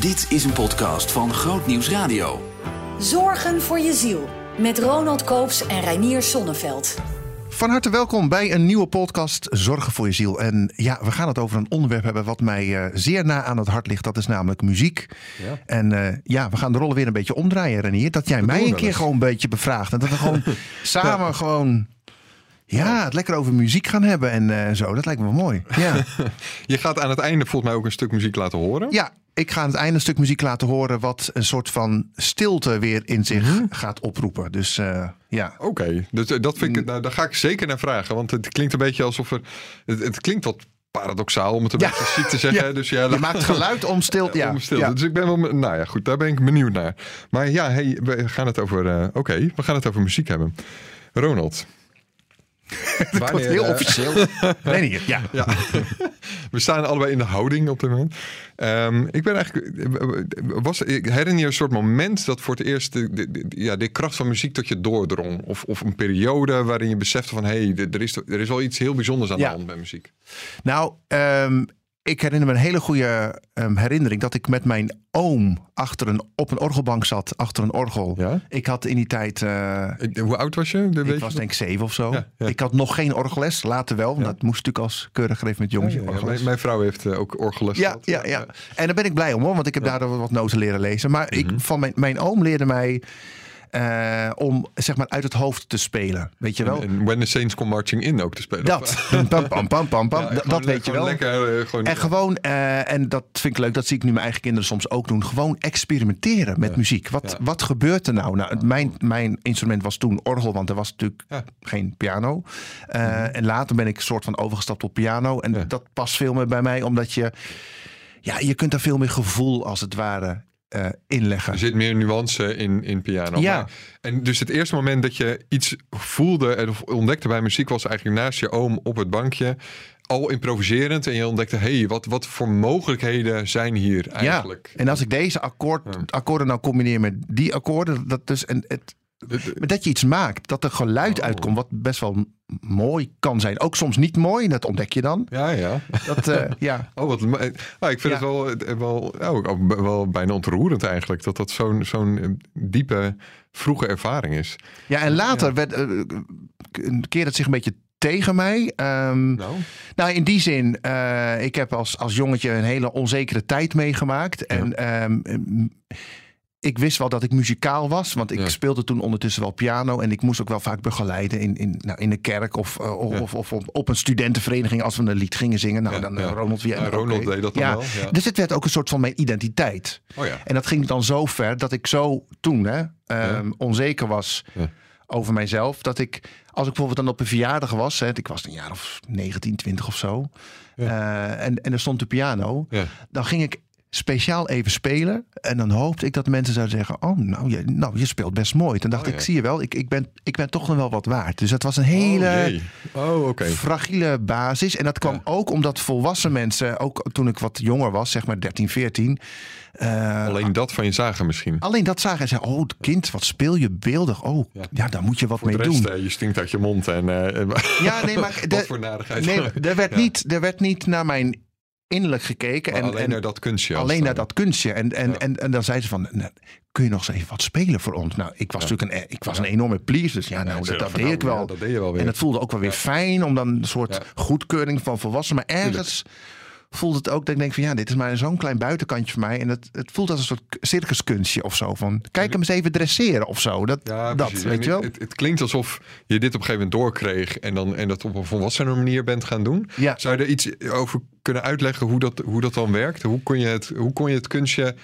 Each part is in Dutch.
Dit is een podcast van Groot Nieuws Radio. Zorgen voor je ziel. Met Ronald Koops en Reinier Sonneveld. Van harte welkom bij een nieuwe podcast Zorgen voor je ziel. En ja, we gaan het over een onderwerp hebben wat mij uh, zeer na aan het hart ligt. Dat is namelijk muziek. Ja. En uh, ja, we gaan de rollen weer een beetje omdraaien, Renier. Dat jij dat mij een keer eens. gewoon een beetje bevraagt. En dat we gewoon samen ja. gewoon... Ja, het lekker over muziek gaan hebben en uh, zo. Dat lijkt me wel mooi. Ja. Je gaat aan het einde volgens mij ook een stuk muziek laten horen. Ja, ik ga aan het einde een stuk muziek laten horen wat een soort van stilte weer in zich mm -hmm. gaat oproepen. Dus uh, ja. Oké, okay. dus dat vind ik, nou, daar ga ik zeker naar vragen. Want het klinkt een beetje alsof er. Het, het klinkt wat paradoxaal om het een ja. beetje ziek te zeggen. Ja. Dus ja, je maakt geluid om stilte. Ja. om stilte. Ja. Dus ik ben wel, nou ja, goed, daar ben ik benieuwd naar. Maar ja, hey, we gaan het over, uh, oké, okay, we gaan het over muziek hebben. Ronald, het wordt heel officieel. nee, niet. Ja. ja. We staan allebei in de houding op dit moment. Um, ik ben eigenlijk. Was, ik herinner je een soort moment dat voor het eerst de, de, de, ja, de kracht van muziek tot je doordrong? Of, of een periode waarin je besefte van hé, hey, er, is, er is wel iets heel bijzonders aan ja. de hand bij muziek? Nou, um, ik herinner me een hele goede um, herinnering dat ik met mijn oom achter een, op een orgelbank zat, achter een orgel. Ja? Ik had in die tijd. Uh, ik, hoe oud was je? ik was denk ik zeven of zo. Ja, ja. Ik had nog geen orgelles, later wel, want dat moest natuurlijk als keurig gegeven met jongetje. Mijn, mijn, vrouw heeft uh, ook orgelles ja, ja, ja, En daar ben ik blij om hoor, want ik heb daardoor wat noten leren lezen. Maar mm -hmm. ik, van mijn, mijn oom leerde mij. Uh, om zeg maar uit het hoofd te spelen. Weet je wel? En, en When the Saints Come Marching In ook te spelen. Dat. pam, pam, pam, pam, pam. Ja, dat weet je wel. Lekker, gewoon, en gewoon, uh, en dat vind ik leuk, dat zie ik nu mijn eigen kinderen soms ook doen. Gewoon experimenteren met ja. muziek. Wat, ja. wat gebeurt er nou? nou mijn, mijn instrument was toen orgel, want er was natuurlijk geen piano. -hmm. En later ben ik een soort van overgestapt op piano. En dat past veel meer bij mij, omdat je... Ja, je kunt daar veel meer gevoel als het ware uh, inleggen. Er zit meer nuance in, in piano. Ja. Maar, en dus het eerste moment dat je iets voelde of ontdekte bij muziek was eigenlijk naast je oom op het bankje. Al improviserend en je ontdekte, hé, hey, wat, wat voor mogelijkheden zijn hier eigenlijk? Ja, en als ik deze akkoord, ja. akkoorden nou combineer met die akkoorden, dat dus en het, maar dat je iets maakt, dat er geluid oh. uitkomt, wat best wel mooi kan zijn. Ook soms niet mooi, dat ontdek je dan. Ja, ja. Dat, uh, ja. Oh, wat, nou, ik vind ja. het wel, wel, oh, wel bijna ontroerend eigenlijk, dat dat zo'n zo'n diepe, vroege ervaring is. Ja, en later ja. werd, uh, keerde het zich een beetje tegen mij. Um, nou? nou, in die zin, uh, ik heb als, als jongetje een hele onzekere tijd meegemaakt. En um, ik wist wel dat ik muzikaal was, want ik ja. speelde toen ondertussen wel piano en ik moest ook wel vaak begeleiden in, in, nou, in de kerk of, uh, of, ja. of, of, op een studentenvereniging als we een lied gingen zingen. Nou, ja, dan uh, Ronald weer. Ja, Ronald okay. deed dat dan wel. Dus dit werd ook een soort van mijn identiteit. Oh, en dat ging dan zo ver dat ik zo toen hè, um, onzeker was over mijzelf. Dat ik, als ik bijvoorbeeld dan op een verjaardag was, hè, ik was een jaar of 19, 20 of zo. Uh, en, en er stond de piano. Dan ging ik speciaal even spelen. En dan hoopte ik dat mensen zouden zeggen: Oh, nou je, nou, je speelt best mooi. Toen dacht oh, ja. ik: Zie je wel, ik, ik, ben, ik ben toch nog wel wat waard. Dus het was een hele oh, oh, okay. fragiele basis. En dat kwam ja. ook omdat volwassen mensen, ook toen ik wat jonger was, zeg maar 13, 14. Uh, alleen dat van je zagen misschien. Alleen dat zagen en zeiden: Oh, kind, wat speel je beeldig. Oh, ja, ja daar moet je wat voor mee rest, doen. Uh, je stinkt uit je mond. En, uh, ja, nee, maar. voor narigheid. Nee, er werd, niet, er werd niet naar mijn innerlijk gekeken. Maar en, alleen en, naar dat kunstje. Alleen naar dat kunstje. En, en, ja. en, en, dan zei ze van, nou, kun je nog eens even wat spelen voor ons? Nou, ik was ja. natuurlijk een, ik was een enorme please. Dus ja, nou, dat, dat deed ik wel. dat deed je wel weer. En het voelde ook wel weer fijn om dan een soort goedkeuring van volwassenen. Maar ergens... Tuurlijk voelt het ook dat ik denk van ja, dit is maar zo'n klein buitenkantje voor mij. En het, het voelt als een soort circuskunstje of zo. Van kijk hem eens even dresseren of zo. Dat, ja, dat weet je wel. Het, het, klinkt alsof je dit op een gegeven moment doorkreeg en dan en dat op een volwassene manier bent gaan doen. Ja. Zou je er iets over kunnen uitleggen hoe dat, hoe dat dan werkt? Hoe kon je het, hoe kon je het kunstje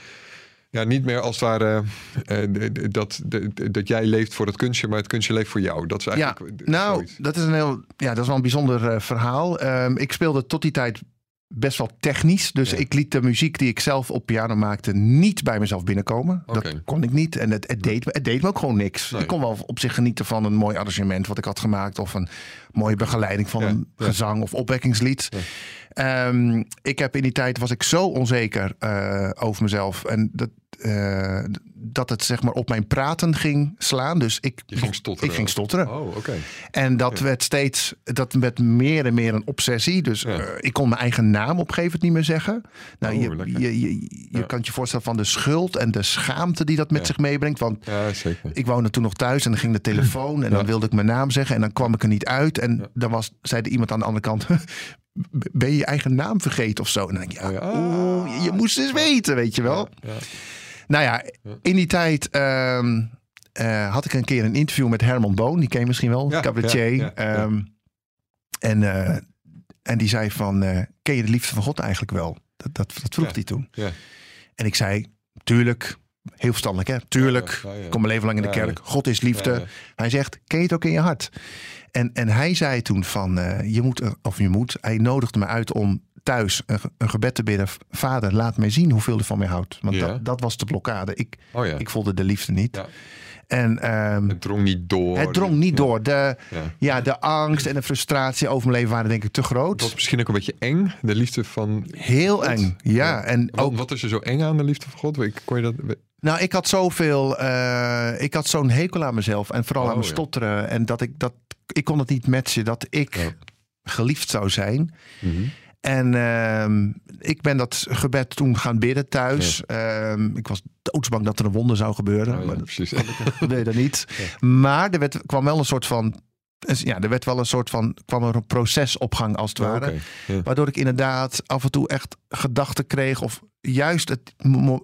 ja, niet meer als het ware uh, dat, dat jij leeft voor het kunstje, maar het kunstje leeft voor jou. Dat is eigenlijk. Ja, nou, zoiets. dat is een heel, ja, dat is wel een bijzonder uh, verhaal. Um, ik speelde tot die tijd best wel technisch. Dus ja. ik liet de muziek die ik zelf op piano maakte niet bij mezelf binnenkomen. Okay. Dat kon ik niet. En het, het, deed, me, het deed me ook gewoon niks. Nee. Ik kon wel op zich genieten van een mooi arrangement wat ik had gemaakt. Of een mooie begeleiding van ja. een gezang of opwekkingslied. Um, ik heb in die tijd was ik zo onzeker uh, over mezelf. En dat, eh, dat het zeg maar op mijn praten ging slaan. Dus ik, Je ging stotteren Ik ging stotteren. Oh, oké. En dat werd steeds, dat werd meer en meer een obsessie. Dus Ja. eh, ik kon mijn eigen naam op een gegeven moment niet meer zeggen. Nou, Oh, je, je, je, je Ja. kan je voorstellen van de schuld en de schaamte die dat met zich meebrengt. Want Ja, zeker. ik woonde toen nog thuis en dan ging de telefoon en dan wilde ik mijn naam zeggen en dan kwam ik er niet uit. En dan was, zei er iemand aan de andere kant, ben je je eigen naam vergeten of zo? En dan denk ja, Oh ja. oeh, je, je moest eens weten, weet je wel. Ja, ja. Nou ja, in die tijd ehm, eh, had ik een keer een interview met Herman Boon. Die ken je misschien wel, Ja, cabaretier. ja. Ehm, en, eh, en die zei van, eh, ken je de liefde van God eigenlijk wel? Dat, dat, dat vroeg hij toen. Ja. En ik zei, tuurlijk, heel verstandig hè. Tuurlijk, Ja, ja, ja. ik kom mijn leven lang in de kerk. God is liefde. Hij zegt, ken je het ook in je hart? En, en hij zei toen van, je moet, er- of je moet, hij nodigde me uit om thuis een, een gebed te bidden. Vader, laat mij zien hoeveel u van mij houdt. Want Ja. dat, dat was de blokkade. Ik, Oh ja. ik voelde de liefde niet. Ja. En ehm, Het drong niet door. het drong niet door. De, Ja. de angst en de frustratie over mijn leven waren denk ik te Het was groot. misschien ook een beetje eng, de liefde van... Heel God. eng, ja. En Wat, ook, wat is er zo eng aan de liefde van God? Weet- Kon je dat... nou, ik had zoveel, eh, ik had zo'n hekel aan mezelf en vooral Oh, aan mijn ja. stotteren. En dat ik, dat, ik kon het niet matchen dat ik geliefd zou zijn. Mhm. En ehm, ik ben dat gebed toen gaan bidden thuis. Ehm, ik was doodsbang dat er een wonder zou gebeuren. Oh, ja, maar dat precies. gebeurde niet. Maar er werd, kwam wel een soort van. Ja, er werd wel een soort van. kwam er een proces op gang als het ware. Waardoor ik inderdaad af en toe echt gedachten kreeg. Of juist het,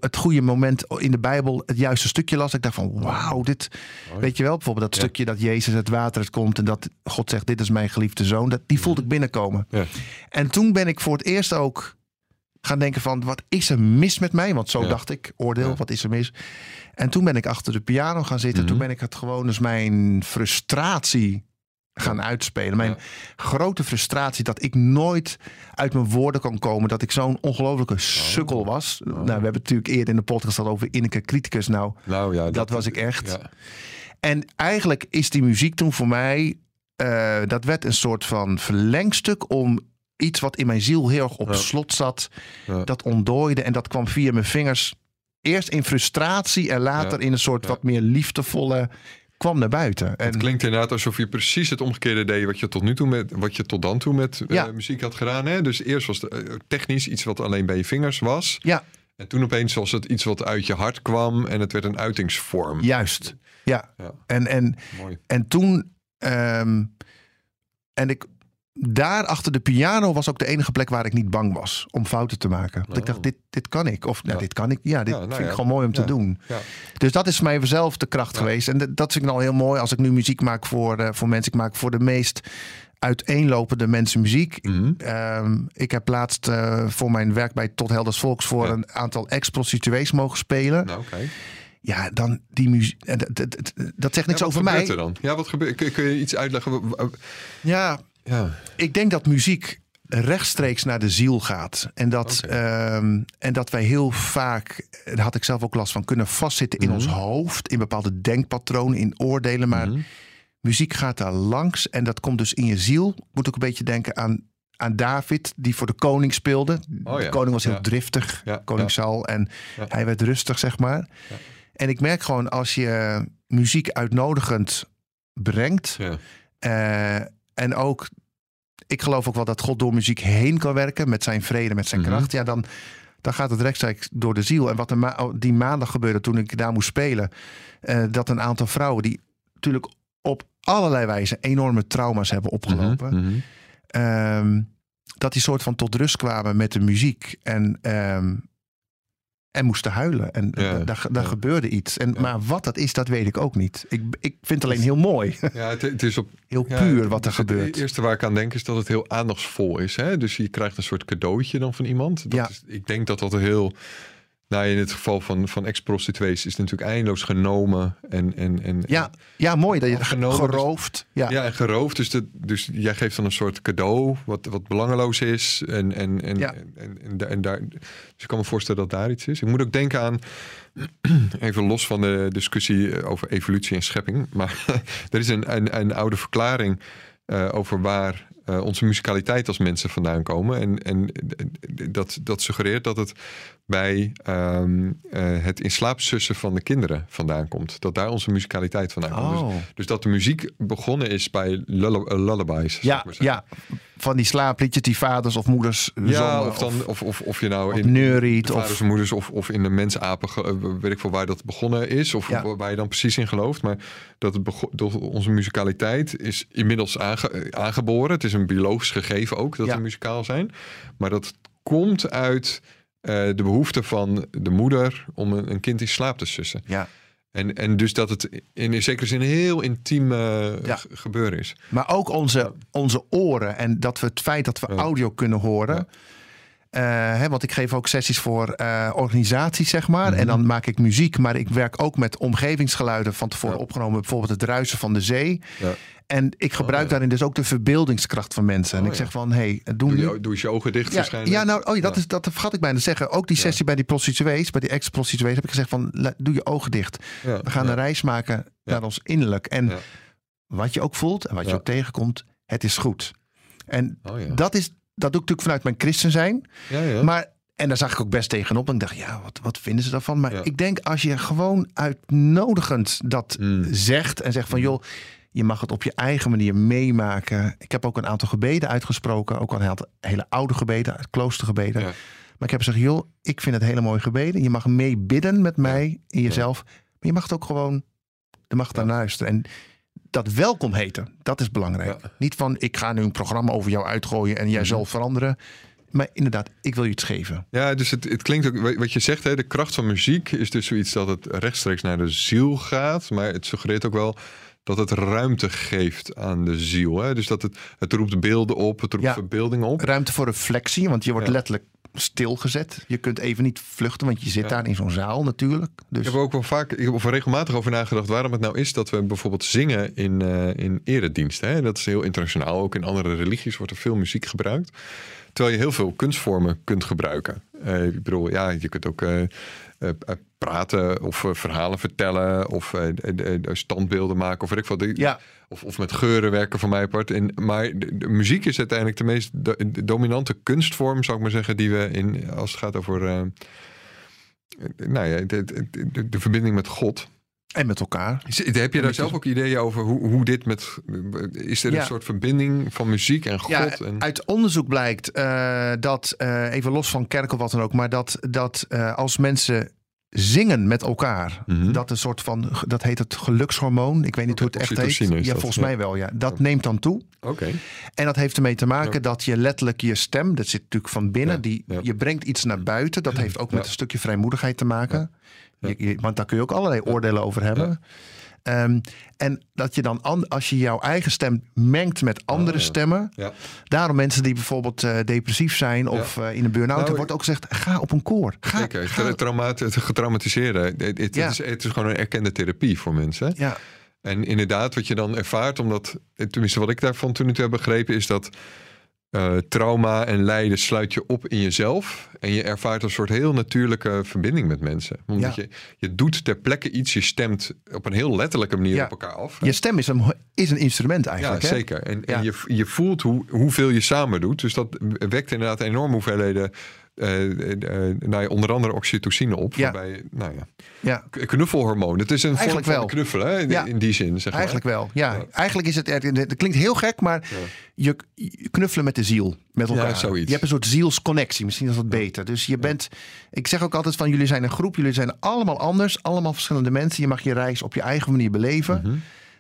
het goede moment in de Bijbel. het juiste stukje las. Ik dacht van wauw, dit. Mooi. Weet je wel, bijvoorbeeld dat Ja. stukje dat Jezus het water uit komt. en dat God zegt: Dit is mijn geliefde zoon. Dat, die voelde ik binnenkomen. Ja. En toen ben ik voor het eerst ook gaan denken van wat is er mis met mij? Want zo Ja. dacht ik, oordeel, Ja. wat is er mis? En toen ben ik achter de piano gaan zitten. Mhm. Toen ben ik het gewoon dus mijn frustratie gaan uitspelen. Mijn grote frustratie dat ik nooit uit mijn woorden kan komen. Dat ik zo'n ongelofelijke sukkel was. Nou, we hebben het natuurlijk eerder in de podcast gehad over innerlijke criticus. Nou, Nou ja, dat was ik echt. En eigenlijk is die muziek toen voor mij, eh, dat werd een soort van verlengstuk om iets wat in mijn ziel heel erg op Ja. slot zat, Ja. dat ontdooide en dat kwam via mijn vingers eerst in frustratie en later Ja. in een soort wat meer liefdevolle kwam naar buiten. En Het klinkt inderdaad alsof je precies het omgekeerde deed wat je tot nu toe met wat je tot dan toe met eh, muziek had gedaan. Hè? Dus eerst was het eh, technisch iets wat alleen bij je vingers was. ja, En toen opeens was het iets wat uit je hart kwam en het werd een uitingsvorm. juist. Ja. Ja. En, en, Mooi. en toen, ehm, en ik, daar achter de piano was ook de enige plek waar ik niet bang was om fouten te maken. Want ik dacht, Oh. dit, dit kan ik. Of nou, Ja. dit kan ik. Ja, dit Ja, nou vind ik gewoon mooi om te doen. Dus dat is voor mij zelf de kracht geweest. En dat vind ik nou heel mooi als ik nu muziek maak voor, eh, voor mensen. Ik maak voor de meest uiteenlopende mensen muziek. Mhm. Ehm, ik heb laatst eh, voor mijn werk bij Tot Helders Volks voor een aantal ex-prostituees mogen spelen. Nou. Ja, dan die muziek. eh, Dat, dat, dat- dat zegt niks over mij. gebeurt er dan? Ja, wat gebeurt? Kun, kun je iets uitleggen? Ja, Ja. ik denk dat muziek rechtstreeks naar de ziel gaat. En dat, ehm, en dat wij heel vaak, daar had ik zelf ook last van, kunnen vastzitten in Mhm. ons hoofd. In bepaalde denkpatronen, in oordelen. Maar Mhm. muziek gaat daar langs. En dat komt dus in je ziel. Moet ook een beetje denken aan, aan David, die voor de koning speelde. Oh ja, De koning was heel ja. driftig, Ja, koning Saul. En hij werd rustig, zeg maar. En ik merk gewoon, als je muziek uitnodigend brengt... Ja. En ook, ik geloof ook wel dat God door muziek heen kan werken met zijn vrede, met zijn Mhm. kracht. Ja, dan, dan gaat het rechtstreeks door de ziel. En wat er ma- oh, die maandag gebeurde toen ik daar moest spelen, eh, dat een aantal vrouwen die natuurlijk op allerlei wijze enorme trauma's hebben opgelopen, Mhm. Mhm. ehm, dat die soort van tot rust kwamen met de muziek en, ehm, en moesten huilen. En Ja, daar, daar ja. gebeurde iets. En, Ja. Maar wat dat is, dat weet ik ook niet. Ik, ik vind het alleen heel mooi, Ja, het, het is op heel puur wat er dus Het gebeurt. eerste waar ik aan denk is dat het heel aandachtsvol is. Hè? Dus je krijgt een soort cadeautje dan van iemand. Dat is, ik denk dat dat heel... Nou, in het geval van, van ex-prostituees is het natuurlijk eindeloos genomen. En, en, en, Ja, ja, mooi dat je het Afgenomen, dus- geroofd. Ja. ja, en geroofd. Dus, dat, dus jij geeft dan een soort cadeau wat, wat belangeloos is. En, en, en, Ja. en, en, en, da- en daar, dus ik kan me voorstellen dat daar iets is. Ik moet ook denken aan, even los van de discussie eh, over evolutie en schepping. Maar er is een, een, een oude verklaring eh, over waar eh, onze musicaliteit als mensen vandaan komen. En, en dat, dat suggereert dat het bij ehm, eh, het in slaap sussen van de kinderen vandaan komt. Dat daar onze musicaliteit vandaan komt. Oh. Dus, dus dat de muziek begonnen is bij lull- eh, lullabies. Ja, ja, van die slaapliedjes die vaders of moeders Ja, zongen, of, dan, of, of, of je nou of in neuriet, de of- vaders en moeders of, of in de mensapen, eh, weet ik veel waar dat begonnen is, of Ja. waar je dan precies in gelooft. Maar dat, het dat onze musicaliteit is inmiddels aange- aangeboren. Het is een biologisch gegeven ook dat Ja. we muzikaal zijn. Maar dat komt uit eh, de behoefte van de moeder om een, een kind in slaap te sussen. Ja. En, en dus dat het in, in zekere zin een heel intiem eh, Ja. gebeuren is. Maar ook onze, onze oren en dat we het feit dat we audio kunnen horen. Ja. Eh, hè, want ik geef ook sessies voor eh, organisaties, zeg maar. Mhm. En dan maak ik muziek, maar ik werk ook met omgevingsgeluiden van tevoren Ja. opgenomen. Bijvoorbeeld het ruisen van de zee. Ja. En ik gebruik ja. daarin dus ook de verbeeldingskracht van mensen. En Oh, ik zeg van, hé, hey, doe je, doe je ogen dicht Ja, waarschijnlijk. ja, nou, oh, dat. Is, dat vergat ik bijna te zeggen. Ook die sessie bij die prostituees, bij die ex-prostituees, heb ik gezegd van, la- doe je ogen dicht. We gaan een reis maken naar ons innerlijk. En wat je ook voelt en wat je ook tegenkomt, het is goed. En Oh, dat, is, dat doe ik natuurlijk vanuit mijn christen zijn. Ja, ja. Maar, en daar zag ik ook best tegenop. En ik dacht, ja, wat, wat vinden ze daarvan? Maar Ja. ik denk als je gewoon uitnodigend dat Mm. zegt en zegt van, joh, je mag het op je eigen manier meemaken. Ik heb ook een aantal gebeden uitgesproken. Ook al een aantal hele oude gebeden, kloostergebeden. Ja. Maar ik heb gezegd, joh, ik vind het hele mooie gebeden. Je mag meebidden met mij in jezelf. Maar je mag het ook gewoon, je mag naar luisteren. En dat welkom heten, dat is belangrijk. Ja. Niet van, ik ga nu een programma over jou uitgooien en jij Mhm. zal veranderen. Maar inderdaad, ik wil je iets geven. Ja, dus het, het klinkt ook, wat je zegt, hè, de kracht van muziek is dus zoiets dat het rechtstreeks naar de ziel gaat. Maar het suggereert ook wel dat het ruimte geeft aan de ziel. Hè? Dus dat het, het roept beelden op, het roept Ja. verbeeldingen op. Ruimte voor reflectie, want je wordt Ja. letterlijk stilgezet. Je kunt even niet vluchten, want je zit Ja. daar in zo'n zaal natuurlijk. Dus Ik heb er ook wel vaak, ik heb er regelmatig over nagedacht waarom het nou is dat we bijvoorbeeld zingen in, eh in erediensten. Hè? Dat is heel internationaal. Ook in andere religies wordt er veel muziek gebruikt. Terwijl je heel veel kunstvormen kunt gebruiken. Eh, ik bedoel, ja, je kunt ook eh, eh, praten of verhalen vertellen of standbeelden maken of weet ik wat. ja, Of, of met geuren werken van mij apart. En, maar de, de muziek is uiteindelijk de meest do- de dominante kunstvorm, zou ik maar zeggen, die we in, als het gaat over nou ja, de, de verbinding met God. En met elkaar. Is- Heb je daar zelf ook ideeën over hoe, hoe dit met. Is er Ja. een soort verbinding van muziek en God? Ja, en, uit onderzoek blijkt eh, dat, eh, even los van kerk of wat dan ook, maar dat, dat eh, als mensen zingen met elkaar, Mhm. dat een soort van, dat heet het gelukshormoon. Ik weet niet hoe het echt heet. Ja, volgens ja. mij wel. Ja, dat neemt dan toe. Oké. En dat heeft ermee te maken dat je letterlijk je stem, dat zit natuurlijk van binnen, die, je brengt iets naar buiten. Dat heeft ook met een stukje vrijmoedigheid te maken. Je- je- want daar kun je ook allerlei oordelen over hebben. Ehm, en dat je dan, an- als je jouw eigen stem mengt met andere Ah, ja. stemmen. Ja. Daarom mensen die bijvoorbeeld eh, depressief zijn of eh, in een burn-out, Nou, er wordt ook gezegd: ga op een koor. Ga, Zeker. ga- Tra- traumat- het getraumatiseerde. Het, het, het is, het is gewoon een erkende therapie voor mensen. ja, En inderdaad, wat je dan ervaart, omdat, tenminste wat ik daarvan toen toe heb begrepen, is dat eh, trauma en lijden sluit je op in jezelf. En je ervaart een soort heel natuurlijke verbinding met mensen. Omdat Ja. je, je doet ter plekke iets, je stemt op een heel letterlijke manier Ja. op elkaar af. hè? je stem is een, is een instrument Ja, eigenlijk. hè? zeker. En, en Ja. je, je voelt hoe, hoeveel je samen doet. Dus dat wekt inderdaad enorme hoeveelheden, eh, nou ja, onder andere oxytocine op. Ja. Waarbij, nou ja, Ja, knuffelhormoon. Het is een Eigenlijk vorm wel. van knuffelen, hè, in- Ja. in die zin. Zeg maar. eigenlijk wel. Ja, Ja. eigenlijk is het, het klinkt heel gek, maar je, knuffelen met de ziel, met Ja, elkaar. zoiets. Je hebt een soort zielsconnectie, misschien is dat beter. Dus je bent, ik zeg ook altijd van jullie zijn een groep, jullie zijn allemaal anders, allemaal verschillende mensen. Je mag je reis op je eigen manier beleven. Mhm.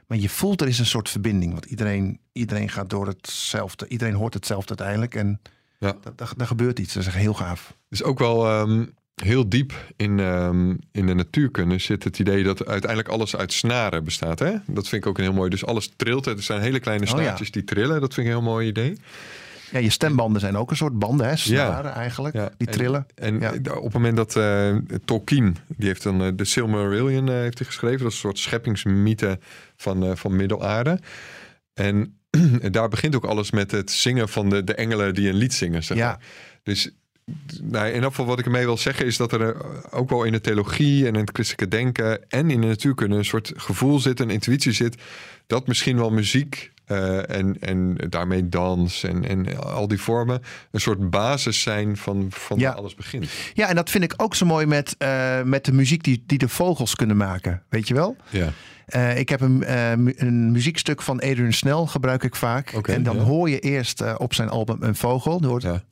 Maar je voelt er is een soort verbinding. Want iedereen, iedereen gaat door hetzelfde. Iedereen hoort hetzelfde uiteindelijk. En Ja. daar gebeurt iets. Dat is echt heel gaaf. Dus ook wel ehm, heel diep in, ehm, in de natuurkunde zit het idee dat uiteindelijk alles uit snaren bestaat. Hè? Dat vind ik ook een heel mooi. Dus alles trilt. Er zijn hele kleine Oh, ja. snaartjes die trillen. Dat vind ik een heel mooi idee. Ja, je stembanden zijn ook een soort banden, hè? Snaren eigenlijk. Ja, Die en- trillen. En Ja. op het moment dat eh, Tolkien, die heeft dan eh, de Silmarillion eh, heeft hij geschreven. Dat is een soort scheppingsmythe van, van Middelaarde. En daar begint ook alles met het zingen van de, de engelen die een lied zingen. Zeg Ja. maar. Dus nou, in geval wat ik ermee wil zeggen is dat er eh, ook wel in de theologie en in het christelijke denken en in de natuurkunde een soort gevoel zit, een intuïtie zit, dat misschien wel muziek uh, en, en daarmee dans en, en al die vormen een soort basis zijn van, van Ja. waar alles begint. Ja, en dat vind ik ook zo mooi met, eh, met de muziek die, die de vogels kunnen maken. Weet je wel? Ja. Eh, ik heb een, eh, mu- een muziekstuk van Adrian Snell, gebruik ik vaak. En dan ja. hoor je eerst eh, op zijn album een vogel. Hoort- ja.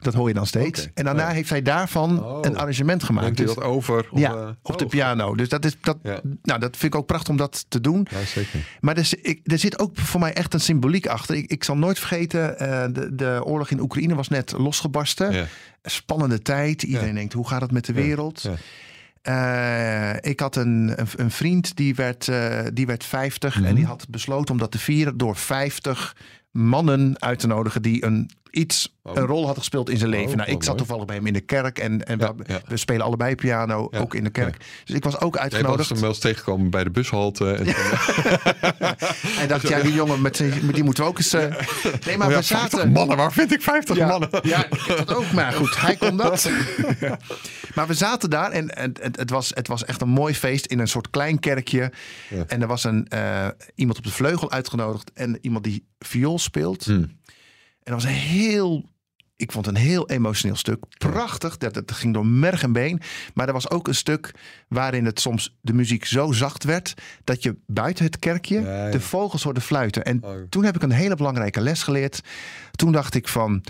Dat hoor je dan steeds. En daarna ja. heeft hij daarvan Oh. een arrangement gemaakt. Neemt hij Dus- dat over? Op, ja, eh, op de oh, piano. Dus dat, is, dat, Ja. nou, dat vind ik ook prachtig om dat te doen. Ja, zeker. Maar er, ik, er zit ook voor mij echt een symboliek achter. Ik, ik zal nooit vergeten, eh, de, de oorlog in Oekraïne was net losgebarsten. Spannende tijd. Iedereen denkt, hoe gaat het met de wereld? Eh, ik had een, een, een vriend die werd, eh, die werd 50 Mhm. en die had besloten om dat te vieren door 50 mannen uit te nodigen die een iets Oh. een rol hadden gespeeld in zijn leven. Oh, nou, ik wat zat toevallig bij hem in de kerk en, en Ja, we, ja. we spelen allebei piano, Ja, ook in de kerk. Dus ik was ook Jij was uitgenodigd. hem wel eens tegengekomen bij de bushalte. En, En dacht, ja, die jongen, met, zijn- die moeten we ook eens... eh, Nee, maar Oh we 50 zaten... mannen, waar vind ik 50 Ja, mannen? ja, ik dat ook. Maar goed, hij kon dat. Maar we zaten daar en, en het, het, was, het was echt een mooi feest in een soort klein kerkje. En er was een, eh, iemand op de vleugel uitgenodigd en iemand die viool speelt. Hmm. En dat was een heel... Ik vond het een heel emotioneel stuk. Prachtig. Dat, dat ging door merg en been. Maar er was ook een stuk waarin het soms de muziek zo zacht werd... dat je buiten het kerkje Ja, ja. de vogels hoorde fluiten. En Oh. toen heb ik een hele belangrijke les geleerd. Toen dacht ik van...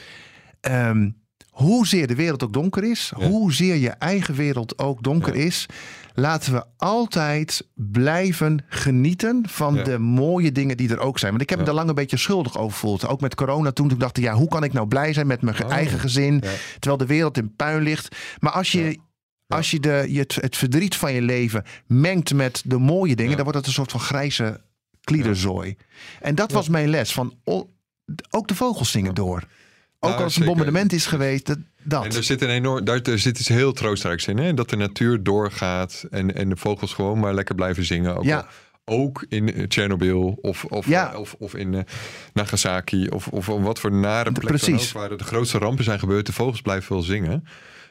ehm, hoezeer de wereld ook donker is... Ja. hoezeer je eigen wereld ook donker Ja. is... laten we altijd blijven genieten van Ja. de mooie dingen die er ook zijn. Want ik heb me daar lang een beetje schuldig over gevoeld. Ook met corona toen. Toen dacht ik, ja, hoe kan ik nou blij zijn met mijn Oh. eigen gezin... Terwijl de wereld in puin ligt. Maar als je... Ja. Als je, de, je het, het verdriet van je leven mengt met de mooie dingen, Ja. dan wordt het een soort van grijze kliederzooi. En dat was mijn les. Van, ook de vogels zingen door. Ook Ja, als het een bombardement is geweest, dat. dat. En er zit een enorm, daar, er zit iets heel troostrijks in. Hè? Dat de natuur doorgaat en, en de vogels gewoon maar lekker blijven zingen. Ook, Ja. al- ook in eh, Tsjernobyl of, of, Ja. of, of in eh, Nagasaki of, of wat voor nare plek dan Precies. ook, waar de grootste rampen zijn gebeurd. De vogels blijven wel zingen.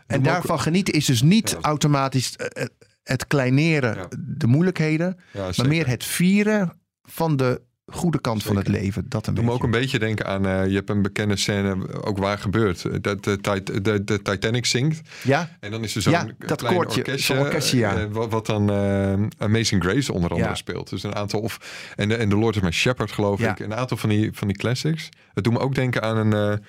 en Doe daarvan genieten is dus niet Ja. automatisch eh, eh, het kleineren, Ja. de moeilijkheden, maar meer het vieren van de goede kant van het leven. Dat een Doe me ook een beetje denken aan, eh, je hebt een bekende scène, ook waar gebeurt. Dat de, de, de Titanic zingt. Ja, En dan is er zo'n Ja, dat klein koortje, orkestje, zo'n orkestje, ja. eh, wat, wat dan eh, Amazing Grace onder andere Ja. speelt. Dus een aantal, of, en, de, en The Lord is My Shepherd geloof ik. Een aantal van die, van die classics. Het doet me ook denken aan een, eh,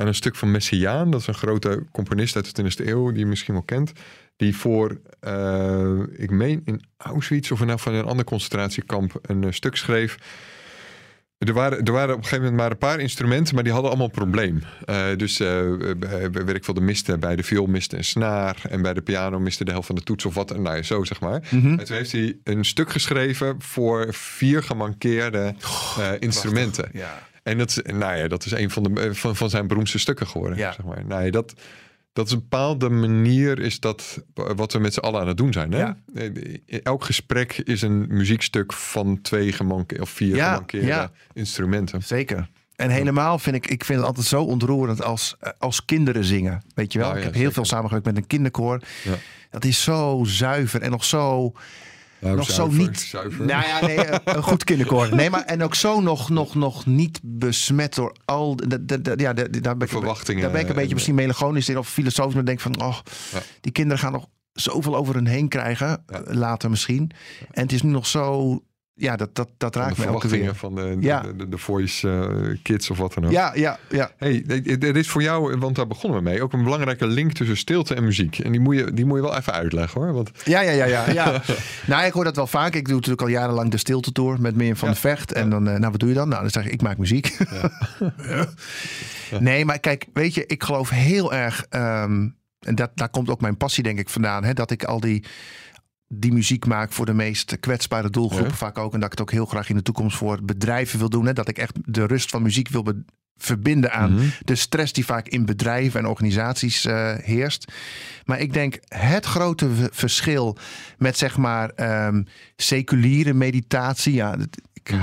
aan een stuk van Messiaan. Dat is een grote componist uit de 20e eeuw, die je misschien wel kent. Die voor, eh, ik meen in Auschwitz of in, van een ander concentratiekamp een eh, stuk schreef. Er waren, er waren op een gegeven moment maar een paar instrumenten, maar die hadden allemaal een probleem. Eh, dus eh, weet ik veel, de miste bij de viool miste een snaar en bij de piano miste de helft van de toets of wat. Nou ja, zo zeg maar. En toen heeft hij een stuk geschreven voor vier gemankeerde instrumenten. ja. En dat, is- nou ja, dat is een van, de, van, van zijn beroemdste stukken geworden. Ja. Zeg maar. nou ja, dat, dat is een bepaalde manier is dat wat we met z'n allen aan het doen zijn. Hè? Ja. Eh, Elk gesprek is een muziekstuk van twee gemankeerde of vier Ja, gemankeerde ja. instrumenten. Zeker. En helemaal vind ik, ik vind het altijd zo ontroerend als, eh, als kinderen zingen. Weet je wel? Nou ik heb heel veel samengewerkt met een kinderkoor. Dat is zo zuiver en nog zo, Nou, nog zuiver, zo niet. Zuiver. Nou ja, nee, eh, een goed kinderkoor. Nee, maar en ook zo nog, nog, nog niet besmet door al. De, de, de- ja, de, daar ben ik, verwachtingen Daar ben ik een beetje en- misschien melancholisch in of filosofisch. Maar denk van, oh, Ja. die kinderen gaan nog zoveel over hun heen krijgen. Ja. eh, Later misschien. En het is nu nog zo. Ja, dat, dat, dat raakt de me elke van de, de, Ja. de, de, de voice eh, kids of wat dan ook. Ja, ja, ja. Hey, er is voor jou, want daar begonnen we mee, ook een belangrijke link tussen stilte en muziek. En die moet je, die moet je wel even uitleggen hoor. Want Ja, ja, ja, ja. ja. nou, ik hoor dat wel vaak. Ik doe natuurlijk al jarenlang de stilte tour met Mirjam van Ja. de Vecht. En dan, eh, nou, wat doe je dan? Nou, dan zeg ik, ik maak muziek. Nee, maar kijk, weet je, ik geloof heel erg. ehm, en dat, daar komt ook mijn passie, denk ik, vandaan. Hè, dat ik al die, die muziek maak voor de meest kwetsbare doelgroepen Ja. vaak ook. En dat ik het ook heel graag in de toekomst voor bedrijven wil doen. Hè, dat ik echt de rust van muziek wil verbinden aan Mhm. de stress die vaak in bedrijven en organisaties eh, heerst. Maar ik denk het grote verschil met zeg maar ehm, seculiere meditatie. Ja,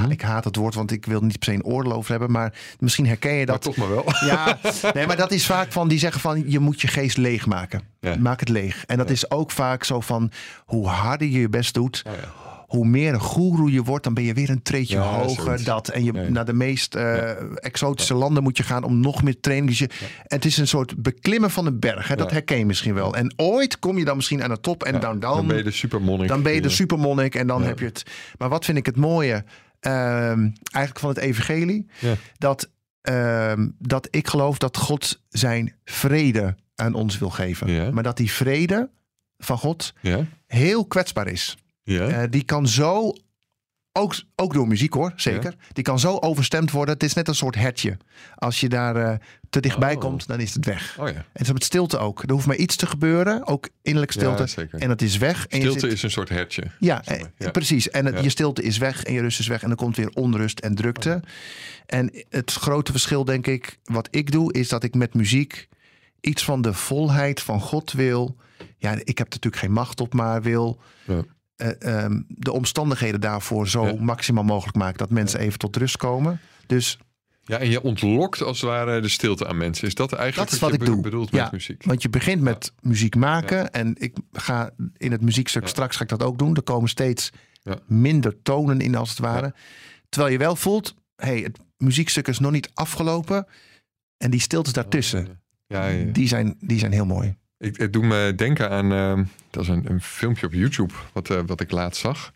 ik haat het woord, want ik wil niet per se een oordeel over hebben. Maar misschien herken je Maar dat. toch maar wel. Ja, nee, maar dat is vaak van die zeggen van je moet je geest leegmaken. Ja. Maak het leeg. En dat is ook vaak zo van hoe harder je je best doet, Oh ja. hoe meer een goeroe je wordt, dan ben je weer een treedje hoger. Dat. En je naar de meest eh, exotische landen moet je gaan om nog meer training. Dus je, Het is een soort beklimmen van een berg. Hè? Dat herken je misschien wel. En ooit kom je dan misschien aan de top en dan, dan, dan ben je de supermonnik. dan ben je de supermonnik en dan heb je het. Maar wat vind ik het mooie ehm, eigenlijk van het evangelie? Ja. Dat, ehm, dat ik geloof dat God zijn vrede aan ons wil geven. Ja. Maar dat die vrede van God Ja? heel kwetsbaar is. Ja? Eh, die kan zo, ook, ook door muziek hoor, zeker. Die kan zo overstemd worden. Het is net een soort hertje. Als je daar eh, te dichtbij Oh. komt, dan is het weg. Oh ja. En het is met stilte ook. Er hoeft maar iets te gebeuren, ook innerlijke stilte. Ja, en dat is weg. En je Stilte zit- is een soort hertje. ja, Zeg maar, eh, ja. precies. En het, je stilte is weg en je rust is weg. En dan komt weer onrust en drukte. En het grote verschil, denk ik, wat ik doe, is dat ik met muziek iets van de volheid van God wil. Ja, ik heb er natuurlijk geen macht op, maar wil Ja. eh, ehm, de omstandigheden daarvoor zo maximaal mogelijk maken dat mensen even tot rust komen. Dus Ja, en je ontlokt als het ware de stilte aan mensen. Is dat eigenlijk Dat is wat je ik be- doe. bedoelt Ja. met muziek? Want je begint met muziek maken. En ik ga in het muziekstuk, straks ga ik dat ook doen. Er komen steeds minder tonen in als het ware. Terwijl je wel voelt, hey, het muziekstuk is nog niet afgelopen. En die stiltes daartussen, Ja, ja, ja. die, zijn, die zijn heel mooi. Ik, het doet me denken aan, ehm, dat is een, een filmpje op YouTube wat, eh, wat ik laatst zag.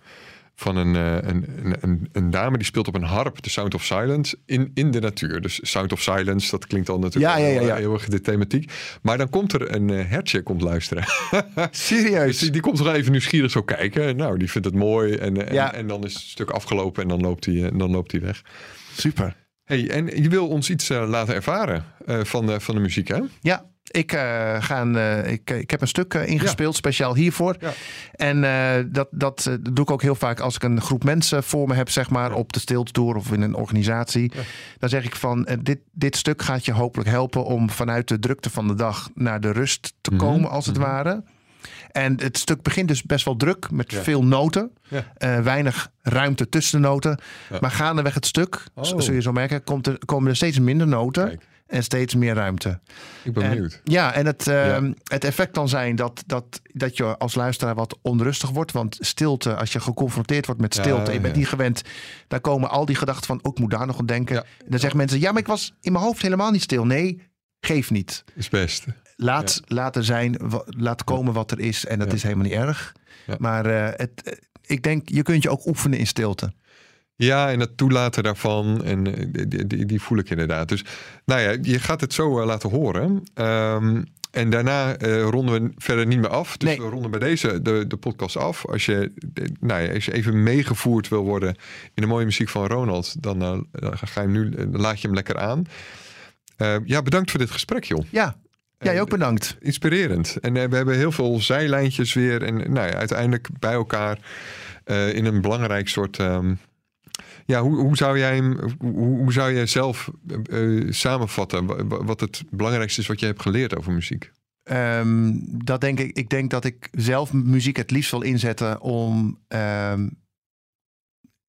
Van een, eh, een, een, een, een dame die speelt op een harp, The Sound of Silence, in, in de natuur. Dus Sound of Silence, dat klinkt al natuurlijk Ja, ja, ja, heel, ja. heel erg de thematiek. Maar dan komt er een eh, hertje komt luisteren. Dus Serieus? die, die komt toch even nieuwsgierig zo kijken. Nou, die vindt het mooi. En, en, Ja. en dan is het stuk afgelopen en dan loopt hij en dan loopt hij weg. Super. Hey, en je wil ons iets eh, laten ervaren eh, van, de, van de muziek, hè? Ja, ik, eh, ga een, eh, ik, ik heb een stuk eh, ingespeeld, speciaal hiervoor. Ja. En eh, dat, dat doe ik ook heel vaak als ik een groep mensen voor me heb, zeg maar, op de stiltour of in een organisatie. Dan zeg ik van, dit, dit stuk gaat je hopelijk helpen om vanuit de drukte van de dag naar de rust te Mhm, komen, als het mhm. ware. En het stuk begint dus best wel druk, met Ja. veel noten. Ja. Eh, weinig ruimte tussen de noten. Ja. Maar gaandeweg het stuk, Oh. zul je zo merken, komt er, komen er steeds minder noten Kijk. En steeds meer ruimte. Ik ben En- benieuwd. Ja, en het, eh, Ja. het effect kan zijn dat, dat, dat je als luisteraar wat onrustig wordt. Want stilte, als je geconfronteerd wordt met Ja, stilte, je bent ja. niet gewend, dan komen al die gedachten van, ook ik moet daar nog aan denken. Ja. En dan zeggen mensen, ja, maar ik was in mijn hoofd helemaal niet stil. Nee, geef niet. Is best. Laat, er zijn, laat komen wat er is. En dat Ja. is helemaal niet erg. Ja. Maar eh, het, eh, ik denk, je kunt je ook oefenen in stilte. Ja, en het toelaten daarvan. En eh, die, die, die voel ik inderdaad. Dus nou ja, je gaat het zo eh, laten horen. Ehm, en daarna eh, ronden we verder niet meer af. Dus Nee. we ronden bij deze de, de podcast af. Als je, nou ja, als je even meegevoerd wil worden in de mooie muziek van Ronald, dan, ga je hem nu, dan laat je hem lekker aan. Eh, ja, bedankt voor dit gesprek, joh. Ja, jij ook bedankt. inspirerend. En we hebben heel veel zijlijntjes weer. En nou ja, uiteindelijk bij elkaar in een belangrijk soort. ehm, ja, hoe, hoe zou jij hem, hoe, hoe zou jij zelf eh, eh, samenvatten wa- wa- wat het belangrijkste is wat je hebt geleerd over muziek? Ehm, dat denk ik. Ik denk dat ik zelf muziek het liefst wil inzetten om ehm,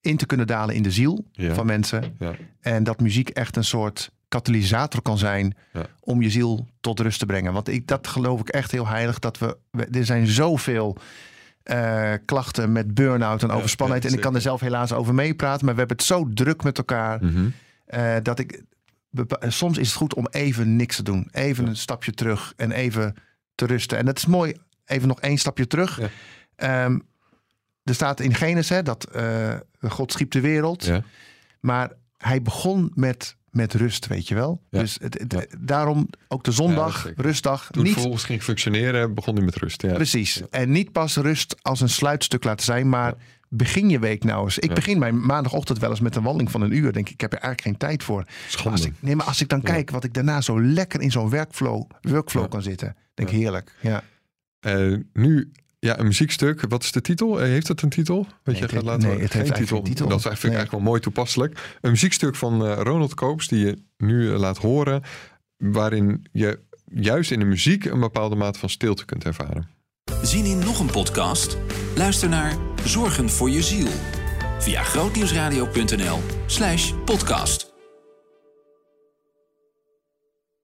in te kunnen dalen in de ziel Ja. van mensen. Ja. En dat muziek echt een soort katalysator kan zijn Ja. om je ziel tot rust te brengen. Want ik, dat geloof ik echt heel heilig. Dat we, we- er zijn zoveel eh, klachten met burn-out en Ja, overspannenheid. ja, en ik kan er zelf helaas over meepraten. Maar we hebben het zo druk met elkaar. Eh, dat ik. Soms is het goed om even niks te doen. Even Ja. een stapje terug en even te rusten. En dat is mooi. Even nog één stapje terug. Ehm, er staat in Genesis hè, dat eh, God schiep de wereld. Ja. Maar hij begon met, met rust, weet je wel. Ja. Dus het, het- Ja. daarom ook de Ja, zondag, zeker. rustdag. Toen niet, vervolgens ging functioneren, begon hij met rust. Ja. Precies. Ja. En niet pas rust als een sluitstuk laten zijn, maar Ja. begin je week nou eens. Ik Ja. begin mijn maandagochtend wel eens met een wandeling van een uur. Denk ik, ik heb er eigenlijk geen tijd voor. Maar als ik, nee, maar als ik dan Ja. kijk wat ik daarna zo lekker in zo'n workflow, workflow Ja. kan zitten. Denk ik Ja. heerlijk. Ja. Eh, nu, ja, een muziekstuk. Wat is de titel? Eh, heeft het een titel? Weet Nee, je, het gaat heeft- laten nee, het heeft eigenlijk geen titel. Dat is eigenlijk, Nee. eigenlijk wel mooi toepasselijk. Een muziekstuk van eh, Ronald Koops die je nu eh, laat horen. Waarin je juist in de muziek een bepaalde mate van stilte kunt ervaren. Zin in nog een podcast? Luister naar Zorgen voor je ziel. via grootnieuwsradio.nl slash podcast.